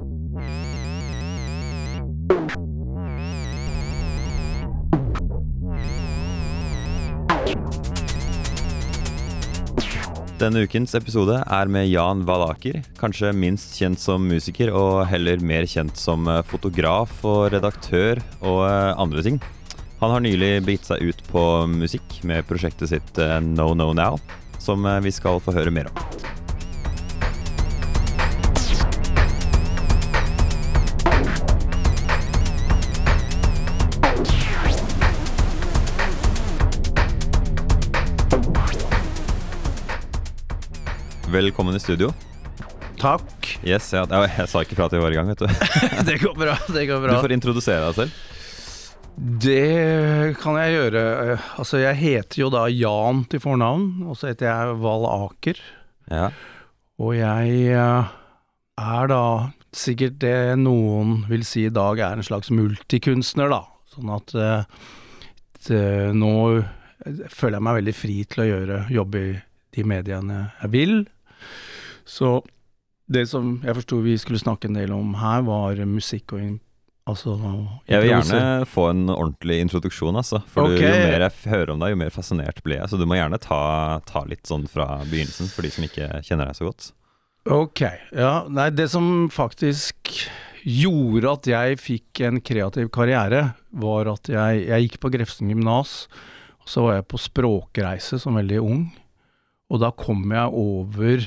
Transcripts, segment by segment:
Denne ukens episode er med Jan Valaker, kanskje minst kjent som musiker, og heller mer kjent som eh, fotograf og redaktør og eh, andre ting. Han har nylig begitt seg ut på musikk med prosjektet sitt eh, No No Now, som vi skal få høre mer om. Velkommen i studio. Takk. Yes, ja, jeg, jeg sa ikke fra til i var i gang, vet du. det går bra. det går bra Du får introdusere deg selv. Det kan jeg gjøre. Altså, jeg heter jo da Jan til fornavn, og så heter jeg Val Aker. Ja. Og jeg eh, er da sikkert det noen vil si i dag er en slags multikunstner, da. Sånn at eh, det, nå føler jeg meg veldig fri til å gjøre jobbe i de mediene jeg vil. Så det som jeg forsto vi skulle snakke en del om her, var musikk og altså Jeg vil gjerne få en ordentlig introduksjon, altså. For okay. jo mer jeg hører om deg, jo mer fascinert blir jeg. Så du må gjerne ta, ta, litt sånn fra begynnelsen, for de som ikke kjenner deg så godt. Ok. Ja, nei, det som faktisk gjorde at jeg fikk en kreativ karriere, var at jeg, jeg gikk på Grefsen gymnas. Og så var jeg på språkreise som veldig ung. Og da kom jeg over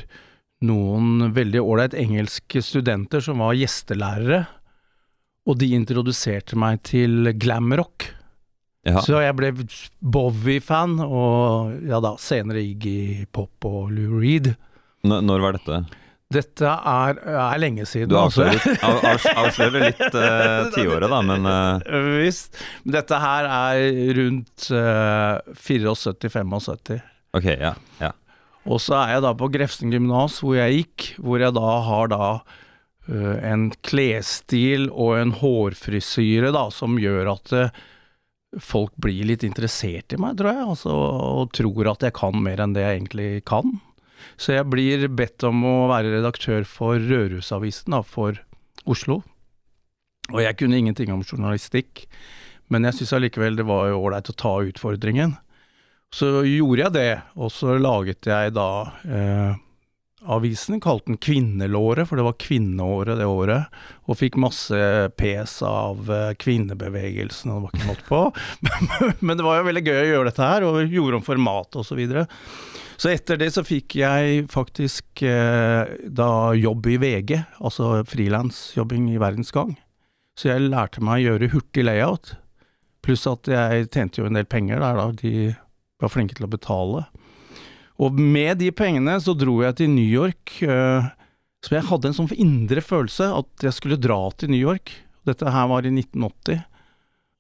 noen veldig ålreit engelske studenter som var gjestelærere, og de introduserte meg til glamrock. Ja. Så jeg ble Bowie-fan, og ja da, senere Iggy Pop og Lou Reed. N når var dette? Dette er, er lenge siden. Du avslører, avslører litt uh, tiåret, da, men uh... Visst. Dette her er rundt uh, 74-75. Ok, ja, ja. Og så er jeg da på Grefsen gymnas, hvor jeg gikk, hvor jeg da har da uh, en klesstil og en hårfrisyre da, som gjør at uh, folk blir litt interessert i meg, tror jeg, altså, og tror at jeg kan mer enn det jeg egentlig kan. Så jeg blir bedt om å være redaktør for Rørosavisen, for Oslo. Og jeg kunne ingenting om journalistikk, men jeg syns allikevel det var ålreit å ta utfordringen. Så gjorde jeg det, og så laget jeg da eh, avisen, kalte den Kvinnelåret, for det var kvinneåret det året, og fikk masse pes av eh, kvinnebevegelsen, og det var ikke måte på. Men det var jo veldig gøy å gjøre dette her, og gjorde om format og så videre. Så etter det så fikk jeg faktisk eh, da jobb i VG, altså frilansjobbing i Verdensgang. Så jeg lærte meg å gjøre hurtig layout, pluss at jeg tjente jo en del penger der da. De var flinke til å betale. Og med de pengene så dro jeg til New York. Uh, så jeg hadde en sånn indre følelse at jeg skulle dra til New York. Dette her var i 1980.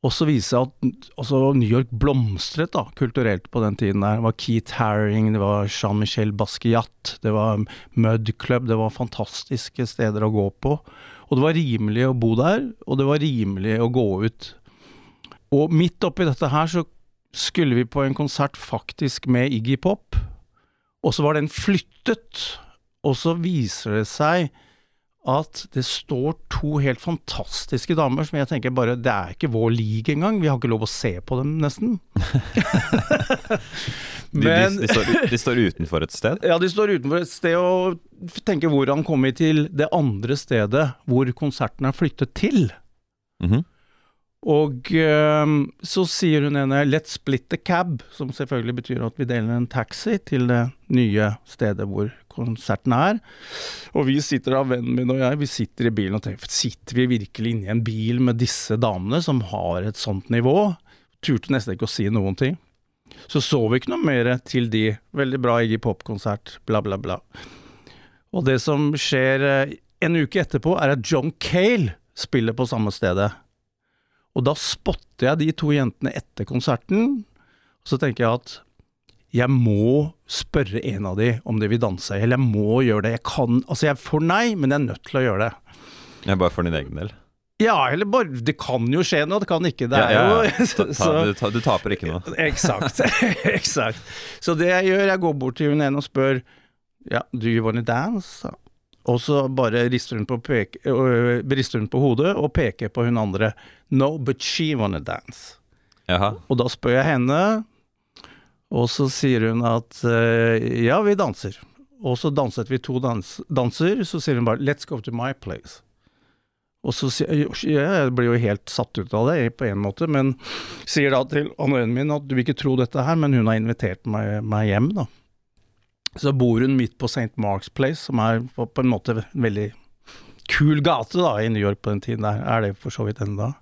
Og så viser seg at altså, New York blomstret da, kulturelt på den tiden. der. Det var Keith Haring, det var Jean-Michel Basquiat, det var Mud Club. Det var fantastiske steder å gå på. Og det var rimelig å bo der, og det var rimelig å gå ut. Og midt oppi dette her så skulle vi på en konsert faktisk med Iggy Pop, og så var den flyttet. Og så viser det seg at det står to helt fantastiske damer som jeg tenker bare Det er ikke vår league engang, vi har ikke lov å se på dem, nesten. Men, de, de, de, står, de, står, utenfor et sted? Ja, de står utenfor et sted og tenker hvordan kom vi til det andre stedet hvor konserten er flyttet til? Mm -hmm. Og um, så sier hun ene 'let's split the cab', som selvfølgelig betyr at vi deler en taxi til det nye stedet hvor konserten er. Og vi sitter da, vennen min og jeg, vi sitter i bilen og tenker sitter vi virkelig inni en bil med disse damene som har et sånt nivå? Turte nesten ikke å si noen ting. Så så vi ikke noe mer til de. Veldig bra Iggy Pop-konsert, bla, bla, bla. Og det som skjer eh, en uke etterpå, er at John Cale spiller på samme stedet. Og da spotter jeg de to jentene etter konserten, og så tenker jeg at jeg må spørre en av de om de vil danse, eller jeg må gjøre det. Jeg kan Altså, jeg får nei, men jeg er nødt til å gjøre det. Jeg bare for din egen del? Ja, eller bare Det kan jo skje noe, det kan ikke. Det er ja, ja, ja. jo så, du, du, taper ikke noe. Eksakt. eksakt. Så det jeg gjør, jeg går bort til hun ene og spør Ja, do you wanna dance? Og så bare rister hun, på peke, øh, rister hun på hodet og peker på hun andre. No, but she wanna dance. Jaha. Og da spør jeg henne, og så sier hun at øh, ja, vi danser. Og så danset vi to dans danser, så sier hun bare 'let's go to my place'. Og så sier jeg, ja, jeg blir jo helt satt ut av det på en måte, men sier da til anøyen min at du vil ikke tro dette her, men hun har invitert meg, meg hjem, da. Så bor hun midt på St. Mark's Place, som er på, på en måte en veldig kul gate da, i New York på den tiden. Der er det for så vidt ennå.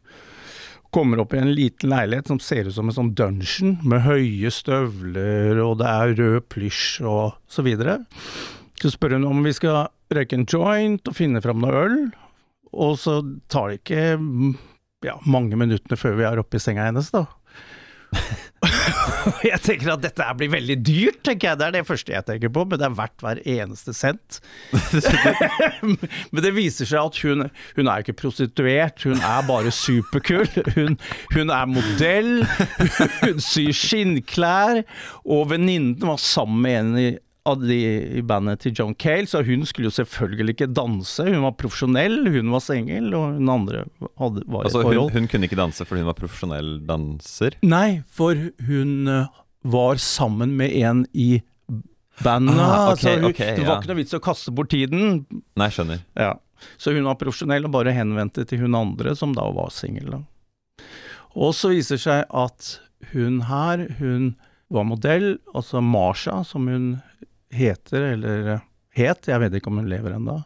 Kommer opp i en liten leilighet som ser ut som en sånn dungeon, med høye støvler, og det er rød plysj og så videre. Så spør hun om vi skal røyke en joint og finne fram noe øl, og så tar det ikke ja, mange minuttene før vi er oppe i senga hennes, da. jeg tenker at dette blir veldig dyrt, tenker jeg. Det er det første jeg tenker på, men det er verdt hver eneste cent. men det viser seg at hun, hun er ikke prostituert, hun er bare superkul. Hun, hun er modell, hun syr skinnklær, og venninnen var sammen med en i av de i bandet til John Cale, så hun skulle jo selvfølgelig ikke danse. Hun var profesjonell, hun var singel, og hun andre hadde, var Altså, i altså, forhold. hun kunne ikke danse fordi hun var profesjonell danser? Nei, for hun eh, var sammen med en i bandet. Ah, okay, så hun, okay, det var ja. ikke noe vits å kaste bort tiden. Nei, skjønner. Ja. Så hun var profesjonell og bare henvendte til hun andre, som da var singel. Og så viser det seg at hun her, hun var modell, altså Marsha, som hun heter, eller eh, het, jeg vet ikke om hun lever ennå.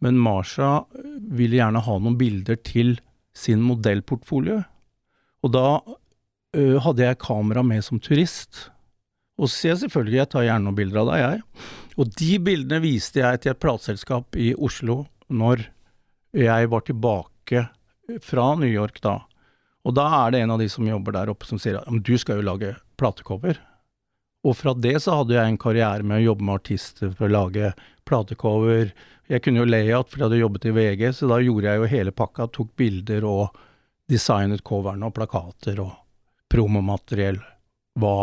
Men Marsha ville gjerne ha noen bilder til sin modellportfolio. Og da ø, hadde jeg kamera med som turist. Og så sier jeg selvfølgelig, jeg tar gjerne noen bilder av deg, jeg. Og de bildene viste jeg til et plateselskap i Oslo når jeg var tilbake fra New York da. Og da er det en av de som jobber der oppe som sier at du skal jo lage platecover. Og fra det så hadde jeg en karriere med å jobbe med artister for å lage platecover. Jeg kunne jo layout, for jeg hadde jobbet i VG, så da gjorde jeg jo hele pakka. Tok bilder og designet coverne og plakater og promomateriell. Hva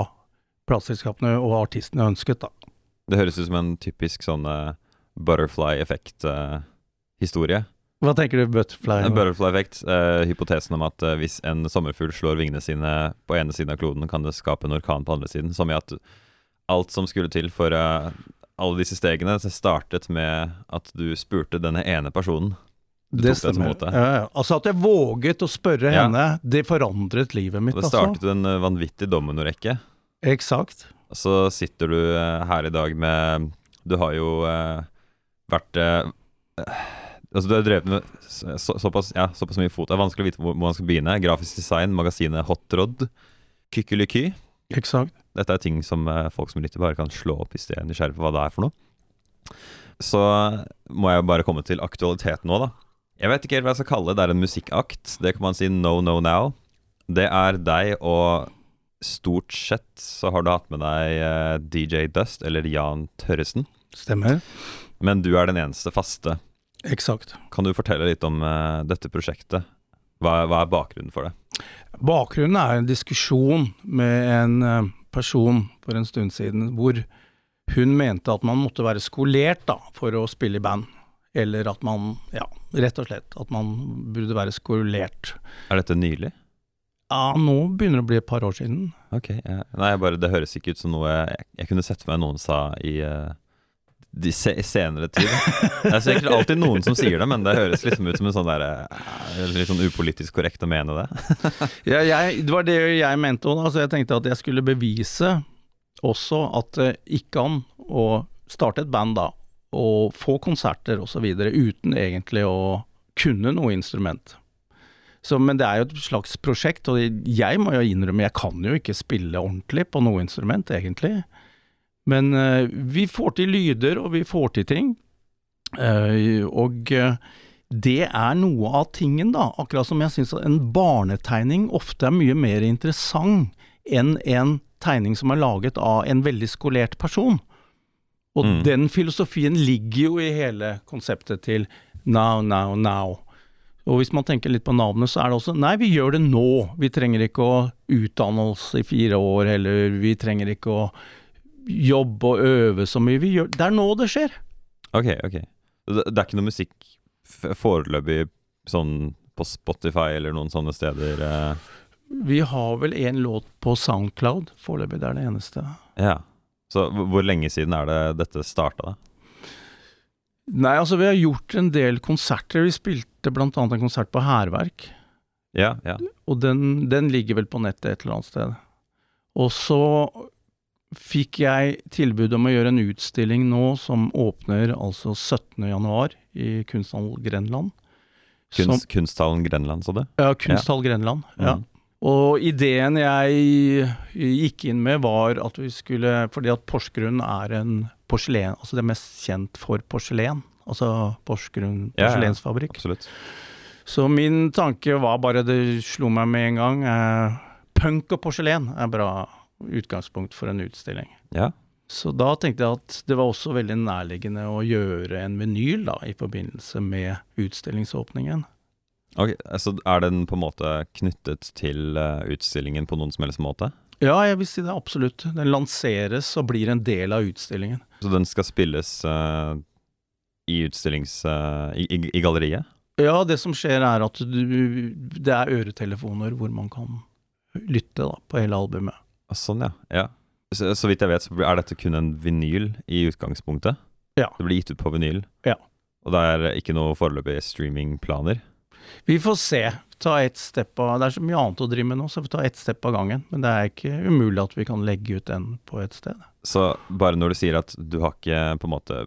plateselskapene og artistene ønsket, da. Det høres ut som en typisk sånn eh, butterfly-effekt-historie. Hva tenker du, Butterfly? En butterfly-effekt, Uh, hypotesen om at uh, hvis en sommerfugl slår vingene sine på ene siden av kloden, kan det skape en orkan på andre siden. Som i at alt som skulle til for uh, alle disse stegene, startet med at du spurte denne ene personen. Du det tok det stemmer. Ja, ja. Altså at jeg våget å spørre Ja. henne, det forandret livet mitt, Det altså. startet en eh, vanvittig dominorekke. Eksakt. Så sitter du eh, her i dag med Du har jo eh, vært eh, Altså Du har drevet med så, så, såpass, ja, såpass mye fot. Det er vanskelig å vite hvor, hvor man skal begynne. Grafisk design, magasinet Hot Rod, Kykkeliky. Eksakt. Dette er ting som eh, folk som lytter, bare kan slå opp hvis de er nysgjerrig på hva det er for noe. Så må jeg bare komme til aktualiteten nå, da. Jeg vet ikke helt hva jeg skal kalle det. Det er en musikkakt. Det kan man si no, no, now. Det er deg og stort sett så har du hatt med deg eh, DJ Dust, eller Jan Tørresen. Stemmer. Men du er den eneste faste. Eksakt. Kan du fortelle litt om uh, dette prosjektet? Hva, hva er bakgrunnen for det? Bakgrunnen er en diskusjon med en uh, person for en stund siden, hvor hun mente at man måtte være skolert da, for å spille i band. Eller at man, ja, rett og slett, at man burde være skolert. Er dette nylig? Ja, nå begynner det å bli et par år siden. Ok, ja. Nei, bare, det høres ikke ut som noe jeg, jeg kunne sett for meg noen sa i eh, de se, senere tid. Det er sikkert alltid noen som sier det, men det høres liksom ut som en sånn der, eh, litt sånn upolitisk korrekt å mene det. Ja, jeg, det var det jeg mente òg. Altså, jeg tenkte at jeg skulle bevise også at det gikk an å starte et band da, og få konserter osv. uten egentlig å kunne noe instrument. Så, men det er jo et slags prosjekt, og jeg må jo innrømme, jeg kan jo ikke spille ordentlig på noe instrument, egentlig. Men eh, vi får til lyder, og vi får til ting. Eh, og eh, det er noe av tingen, da. Akkurat som jeg syns en barnetegning ofte er mye mer interessant enn en tegning som er laget av en veldig skolert person. Og Mm. den filosofien ligger jo i hele konseptet til now, now, now. Og hvis man tenker litt på navnet, så er det også Nei, vi gjør det nå. Vi trenger ikke å utdanne oss i fire år, eller vi trenger ikke å jobbe og øve så mye. Vi gjør, det er nå det skjer. Ok, ok. Det, er ikke noe musikk foreløpig sånn på Spotify eller noen sånne steder? Eh. Vi har vel én låt på Soundcloud foreløpig, det er det eneste. Ja. Så hvor lenge siden er det dette starta, da? Nei, altså vi har gjort en del konserter. Vi spilte annet en konsert på Hærverk. Ja, ja. Og den, den ligger vel på nettet et eller annet sted. Og så fikk jeg tilbud om å gjøre en utstilling nå som åpner altså 17. januar i Kunsthall Grenland. Som- Kunsthallen Grenland, sa du? Ja, Kunsthall Grenland. Ja. Mm. Og ideen jeg gikk inn med var at vi skulle Fordi at Porsgrunn er en porselen Altså det er mest kjent for porselen. Altså Porsgrunn Ja, ja. Absolutt. Så min tanke var bare Det slo meg med en gang. Eh, punk og porselen er bra utgangspunkt for en utstilling. Ja. Så da tenkte jeg at det var også veldig nærliggende å gjøre en vinyl da, i forbindelse med utstillingsåpningen. Ok, Så er den på en måte knyttet til eh, utstillingen på noen som helst måte? Ja, jeg vil si det absolutt. Den lanseres og blir en del av utstillingen. Så den skal spilles uh, i utstillings... Uh, i, i, I galleriet? Ja, det som skjer er at du, det er øretelefoner hvor man kan lytte da, på hele albumet. Ah, Sånn, ja. ja. Så, så vidt jeg vet, så er dette kun en vinyl i utgangspunktet? Ja. Det blir gitt ut på vinyl? Ja. Og det er ikke noe foreløpig streamingplaner? Vi får se. Ta ett step av Det er så mye annet å drive med nå, så vi tar ett step av gangen. Men det er ikke umulig at vi kan legge ut den på et sted. Så bare når du sier at du har ikke på en måte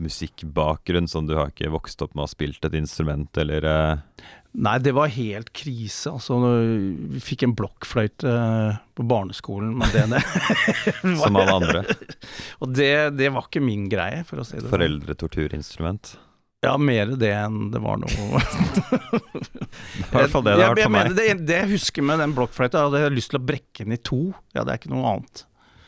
musikkbakgrunn, sånn du har ikke vokst opp med å ha spilt et instrument, eller eh, Nei, det var helt krise. Altså, vi fikk en blokkfløyte eh, på barneskolen, men det, det som alle andre? Og det, det var ikke min greie, for å si det sånn. Foreldretorturinstrument? Ja, mer det enn det var noe Det i hvert fall det det har vært for meg. det, det jeg husker med den blokkfløyta, jeg hadde lyst til å brekke den i to. Ja, det er ikke noe annet.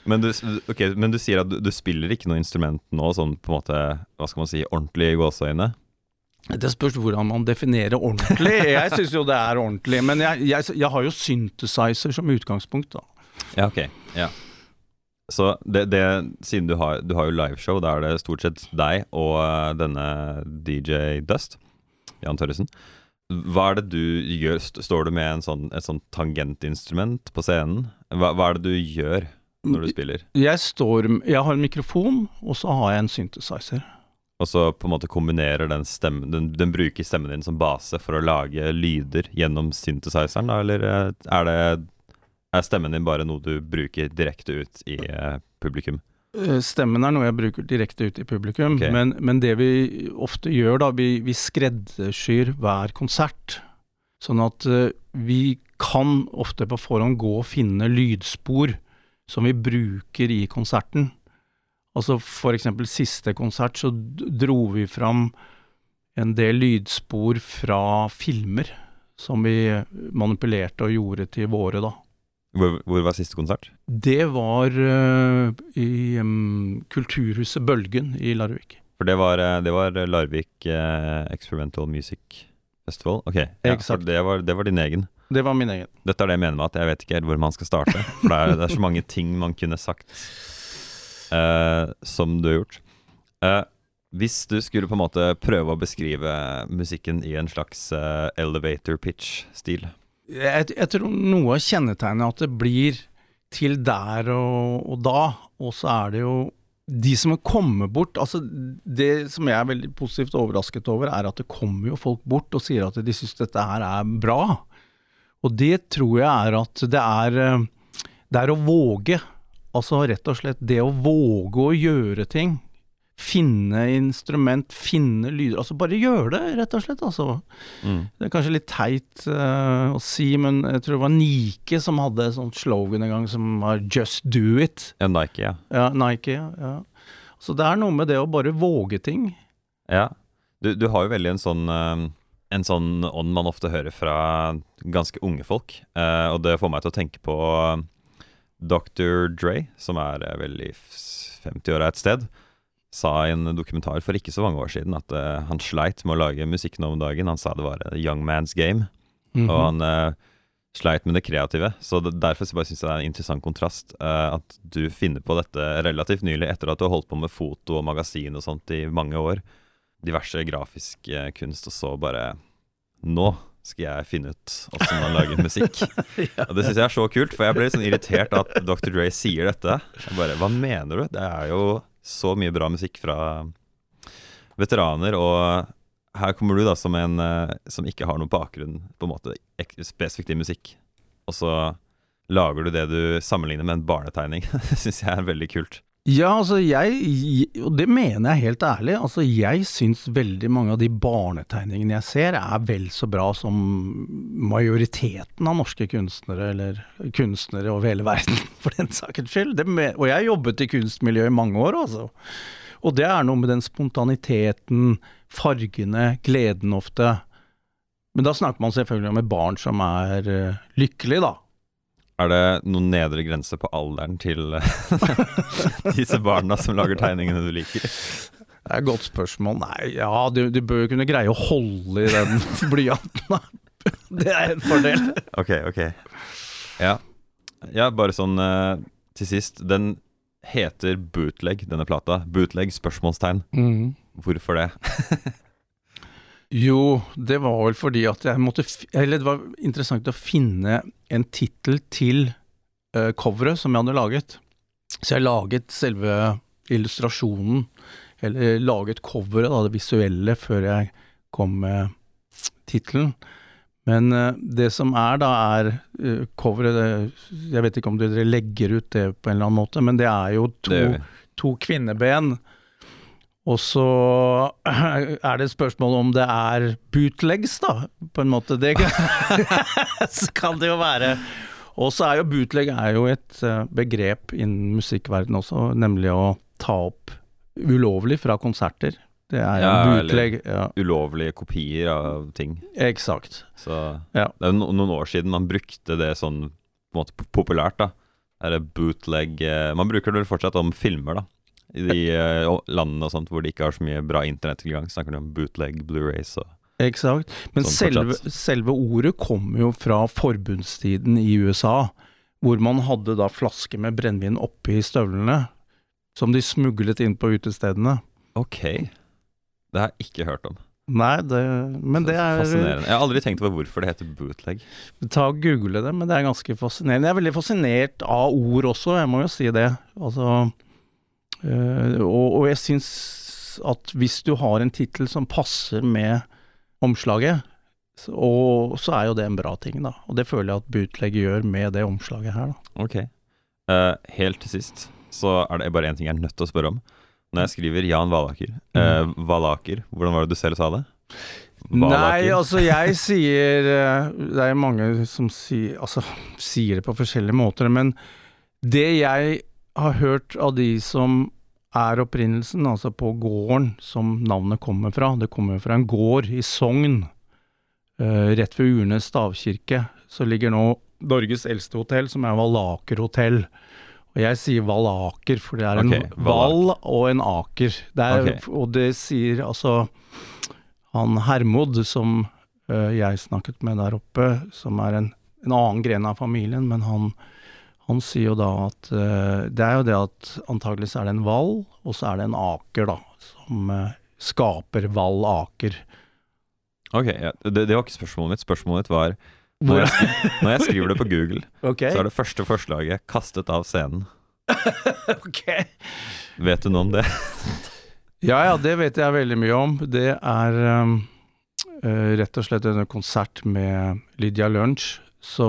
Men du, okay, men du sier at du, du spiller ikke noe instrument nå, sånn på en måte, hva skal man si, ordentlig i gåseøyne? Det spørs hvordan man definerer ordentlig. Jeg syns jo det er ordentlig, men jeg, jeg, jeg har jo synthesizer som utgangspunkt, da. Ja, ok. Ja. Så det, det siden du har, du har jo liveshow, da er det stort sett deg og eh, denne DJ Dust, Jan Tørresen. Hva er det du gjør? Står du med en sånn, et sånn tangentinstrument på scenen? Hva, hva er det du gjør når du spiller? Jeg står Jeg har en mikrofon, og så har jeg en synthesizer. Og så på en måte kombinerer den stemmen den, den bruker stemmen din som base for å lage lyder gjennom synthesizeren, da, eller eh, er det er stemmen din bare noe du bruker direkte ut i eh, publikum? Eh, Stemmen er noe jeg bruker direkte ut i publikum, okay. men, men det vi ofte gjør da, vi, vi skreddersyr hver konsert. Sånn at uh, vi kan ofte på forhånd gå og finne lydspor som vi bruker i konserten. Altså for eksempel siste konsert så dro vi fram en del lydspor fra filmer som vi manipulerte og gjorde til våre, da. Hvor, hvor var siste konsert? Det var uh, i um, Kulturhuset Bølgen i Larvik. For det var, eh, det var Larvik uh, Experimental Music Festival? Ok, ja, det var, det var din egen. Det var min egen. Dette er det jeg mener med at jeg vet ikke helt hvor man skal starte. For det er, det er så mange ting man kunne sagt eh, som du har gjort. Uh, hvis du skulle på en måte prøve å beskrive musikken i en slags uh, elevator pitch-stil Jeg, jeg tror noe av kjennetegnet at det blir til der og, og da, og så er det jo de som kommer bort altså Det som jeg er veldig positivt overrasket over, er at det kommer jo folk bort og sier at de syns dette her er bra. Og det tror jeg er at det er Det er å våge. Altså rett og slett det å våge å gjøre ting. Finne instrument, finne lyder. Altså bare gjøre det, rett og slett. Altså. mm. Det er kanskje litt teit uh, å si, men jeg tror det var Nike som hadde et sånt slogan en gang som var 'Just do it'. Ja, Nike, ja. Ja, Nike, ja. ja. Så det er noe med det å bare våge ting. Ja, du, du har jo veldig en sånn uh En sånn ånd man ofte hører fra ganske unge folk. eh, og det får meg til å tenke på Dr. Dre, som er eh, vel i 50-åra et sted. Sa i en dokumentar for ikke så mange år siden at uh, han sleit med å lage musikk nå om dagen. Han sa det var a young man's game, Mhm. og han uh, sleit med det kreative. Så det, derfor så bare syns jeg det er en interessant kontrast uh, at du finner på dette relativt nylig, etter at du har holdt på med foto og magasin og sånt i mange år. diverse grafisk eh, kunst, og så bare Nå skal jeg finne ut åssen man lager musikk. Og det syns jeg er så kult, for jeg ble litt sånn irritert at Dr. Dre sier dette. Jeg bare, Hva mener du? Det er jo så mye bra musikk fra veteraner, og her kommer du da som en eh, som ikke har noen bakgrunn på en måte spesifikt i musikk, og så lager du det du sammenligner med en barnetegning. Det syns jeg er veldig kult. Ja, altså jeg, og det mener jeg helt ærlig, altså jeg syns veldig mange av de barnetegningene jeg ser er vel så bra som majoriteten av norske kunstnere, eller kunstnere over hele verden, for den sakens skyld. Det og jeg har jobbet i kunstmiljøet i mange år, altså. Og det er noe med den spontaniteten, fargene, gleden ofte. Men da snakker man selvfølgelig om et barn som er uh, lykkelig, da. Er det noen nedre grense på alderen til disse barna som lager tegningene du liker? Det er et godt spørsmål. Nei, ja, du, du bør jo kunne greie å holde i den blyanten. Det er en fordel. Ok, ok. Ja, ja bare sånn eh, til sist. Den heter Bootleg, denne plata. Bootleg? Spørsmålstegn. Hvorfor det? Jo, det var vel fordi at jeg måtte Eller det var interessant å finne en tittel til uh, coveret som jeg hadde laget. Så jeg laget selve illustrasjonen, eller laget coveret, da, det visuelle, før jeg kom med tittelen. Men uh, det som er da, er uh, coveret det, Jeg vet ikke om dere legger ut det på en eller annen måte, men det er jo to, to kvinneben. Og så er det et spørsmål om det er bootlegs, da, på en måte. Det kan, kan det jo være. Og så er jo bootleg er jo et eh, begrep innen musikkverdenen også, nemlig å ta opp ulovlig fra konserter. Det er Ja, bootleg. Ja, Ulovlige kopier av ting. eksakt. Så Ja. det er no noen år siden man brukte det sånn på en måte populært, da. Er det bootleg eh, Man bruker det vel fortsatt om filmer, da. I de uh, landene og sånt hvor de ikke har så mye bra internettilgang, snakker de om bootleg, Blu-rays og Exakt. Men Sånn selve, selve ordet kommer jo fra forbundstiden i USA, hvor man hadde da flasker med brennevin oppi støvlene, som de smuglet inn på utestedene. Ok. Det har jeg ikke hørt om. Nei, det, men det er Fascinerende. Jeg har aldri tenkt over hvorfor det heter bootleg. Ta og Google det, men det er ganske fascinerende. Jeg er veldig fascinert av ord også, jeg må jo si det. Altså, og, og jeg syns at hvis du har en tittel som passer med omslaget, så, og, så er jo det en bra ting, da. Og det føler jeg at bootleg gjør med det omslaget her, da. Ok. Uh, helt til sist så er det bare én ting jeg er nødt til å spørre om. Når jeg skriver Jan Valaker uh, Valaker, hvordan var det du selv sa det? Nei, altså jeg sier eh, Det er mange som sier, altså, sier det på forskjellige måter, men det jeg har hørt av de som er opprinnelsen, altså på gården som navnet kommer fra, det kommer fra en gård i Sogn, eh, rett ved Urnes stavkirke, så ligger nå Norges eldste hotell, som er Valaker hotell. Og jeg sier Valaker, for det er en val og en aker. Det er, okay. Og det sier altså han Hermod, som eh, jeg snakket med der oppe, som er en, en annen gren av familien, men han, han sier jo da at eh, Det er jo det at antageligvis er det en vall, og så er det en aker, da, som eh, skaper vall aker. Ok, ja. det, det var ikke spørsmålet mitt. Spørsmålet mitt var når jeg, skri- når jeg skriver det på Google, okay. så er det første forslaget 'kastet av scenen'. ok. Vet du noe om det? Ja ja, det vet jeg veldig mye om. Det er um, rett og slett en konsert med Lydia Lunch. Så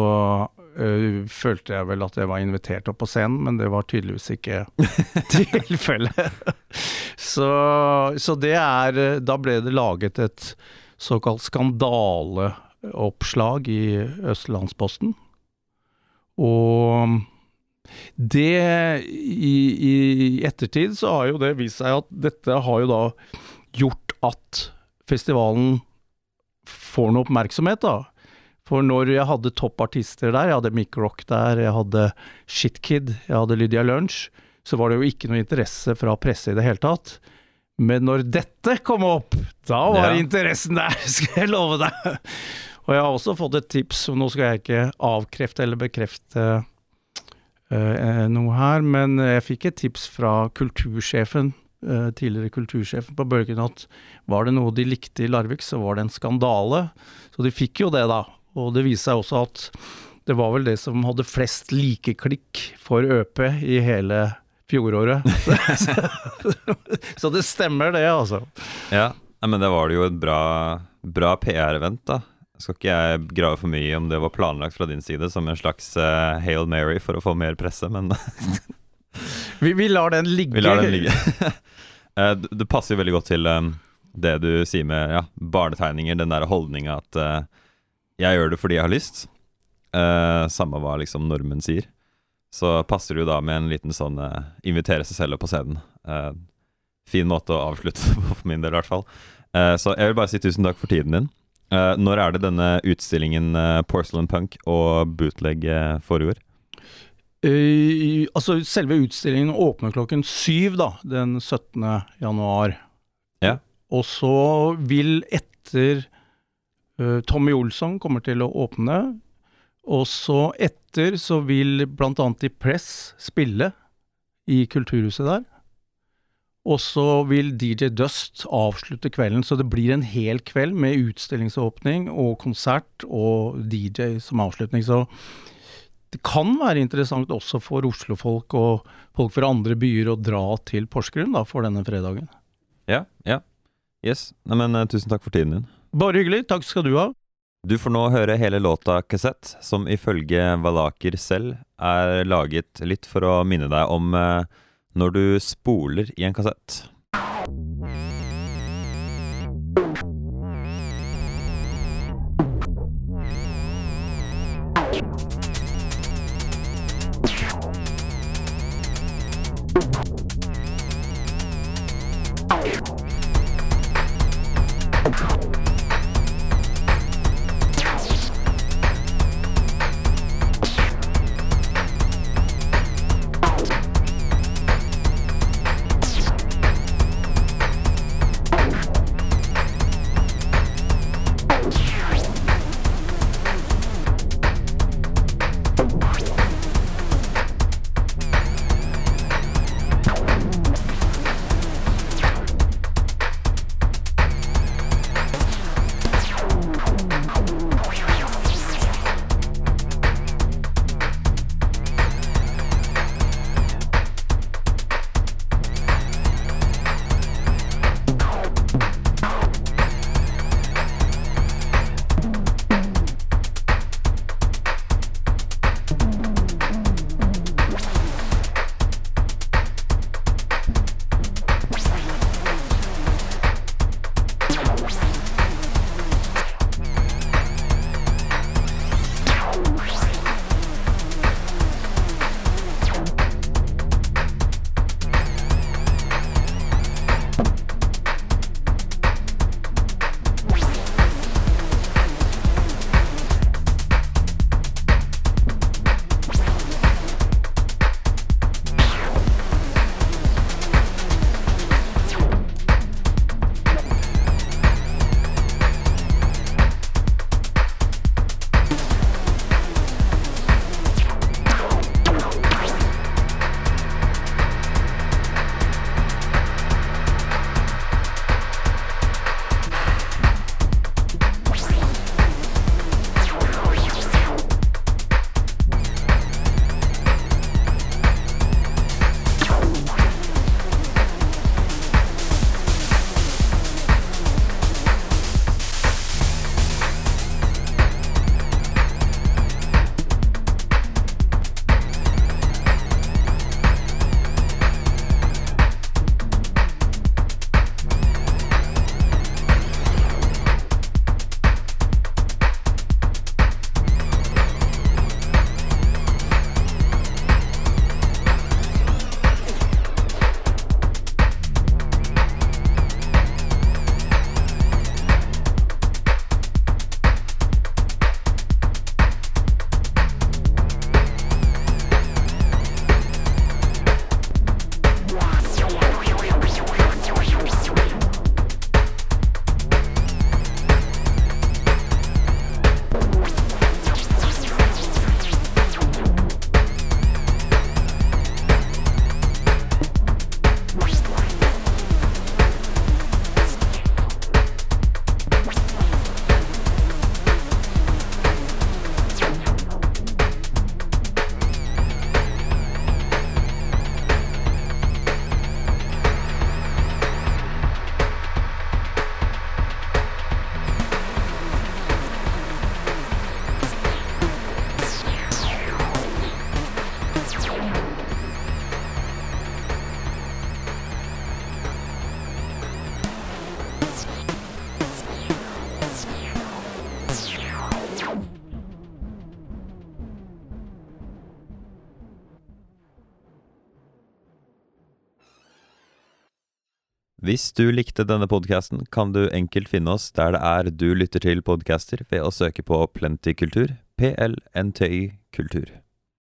eh, følte jeg vel at jeg var invitert opp på scenen, men det var tydeligvis ikke tilfellet. så, så det er eh, Da ble det laget et såkalt skandaleoppslag i Østlandsposten. Og det i, I ettertid så har jo det vist seg at dette har jo da gjort at festivalen får noe oppmerksomhet, da. For når jeg hadde toppartister der, jeg hadde Mick Rock der, jeg hadde Shitkid, jeg hadde Lydia Lunch, så var det jo ikke noe interesse fra presse i det hele tatt. Men når dette kom opp, da var Ja. interessen der, skal jeg love deg. Og jeg har også fått et tips, og nå skal jeg ikke avkrefte eller bekrefte uh, noe her, men jeg fikk et tips fra kultursjefen uh, tidligere kultursjefen på Bølgen, at var det noe de likte i Larvik, så var det en skandale. Så de fikk jo det, da. Og det viser seg også at det var vel det som hadde flest likeklikk for ØP i hele fjoråret. så det stemmer, det, altså. Ja, men det var det jo et bra, bra PR-event, da. Skal ikke jeg grave for mye om det var planlagt fra din side som en slags uh, Hail Mary for å få mer presse, men vi, vi, lar den ligge. Vi lar den ligge. uh, det passer jo veldig godt til um, det du sier med ja, barnetegninger, den der holdninga at uh, jeg gjør det fordi jeg har lyst. samme hva liksom normen sier. Så passer det jo da med en liten sånn invitere seg selv opp på scenen. fin måte å avslutte på for min del, i hvert fall. så jeg vil bare si tusen takk for tiden din. Uh, når er det denne utstillingen uh, Porcelain Punk og Bootleg uh, foregår? Uh, altså Selve utstillingen åpner klokken syv da, den 17. januar. Ja. Og så vil etter Tommy Olsson kommer til å åpne, og så etter så vil bl.a. i Press spille i Kulturhuset der. Og så vil DJ Dust avslutte kvelden, så det blir en hel kveld med utstillingsåpning og konsert og DJ som avslutning. Så det kan være interessant også for Oslo-folk og folk fra andre byer å dra til Porsgrunn da, for denne fredagen. Ja, ja. Yes. Nei, men uh, tusen takk for tiden din. Bare hyggelig. Takk skal du ha. Du får nå høre hele låta 'Kassett', som ifølge Valaker selv er laget litt for å minne deg om uh, når du spoler i en kassett. Hvis du likte denne podkasten, kan du enkelt finne oss der det er du lytter til podcaster, ved å søke på Plenty Kultur. PLNTY Kultur.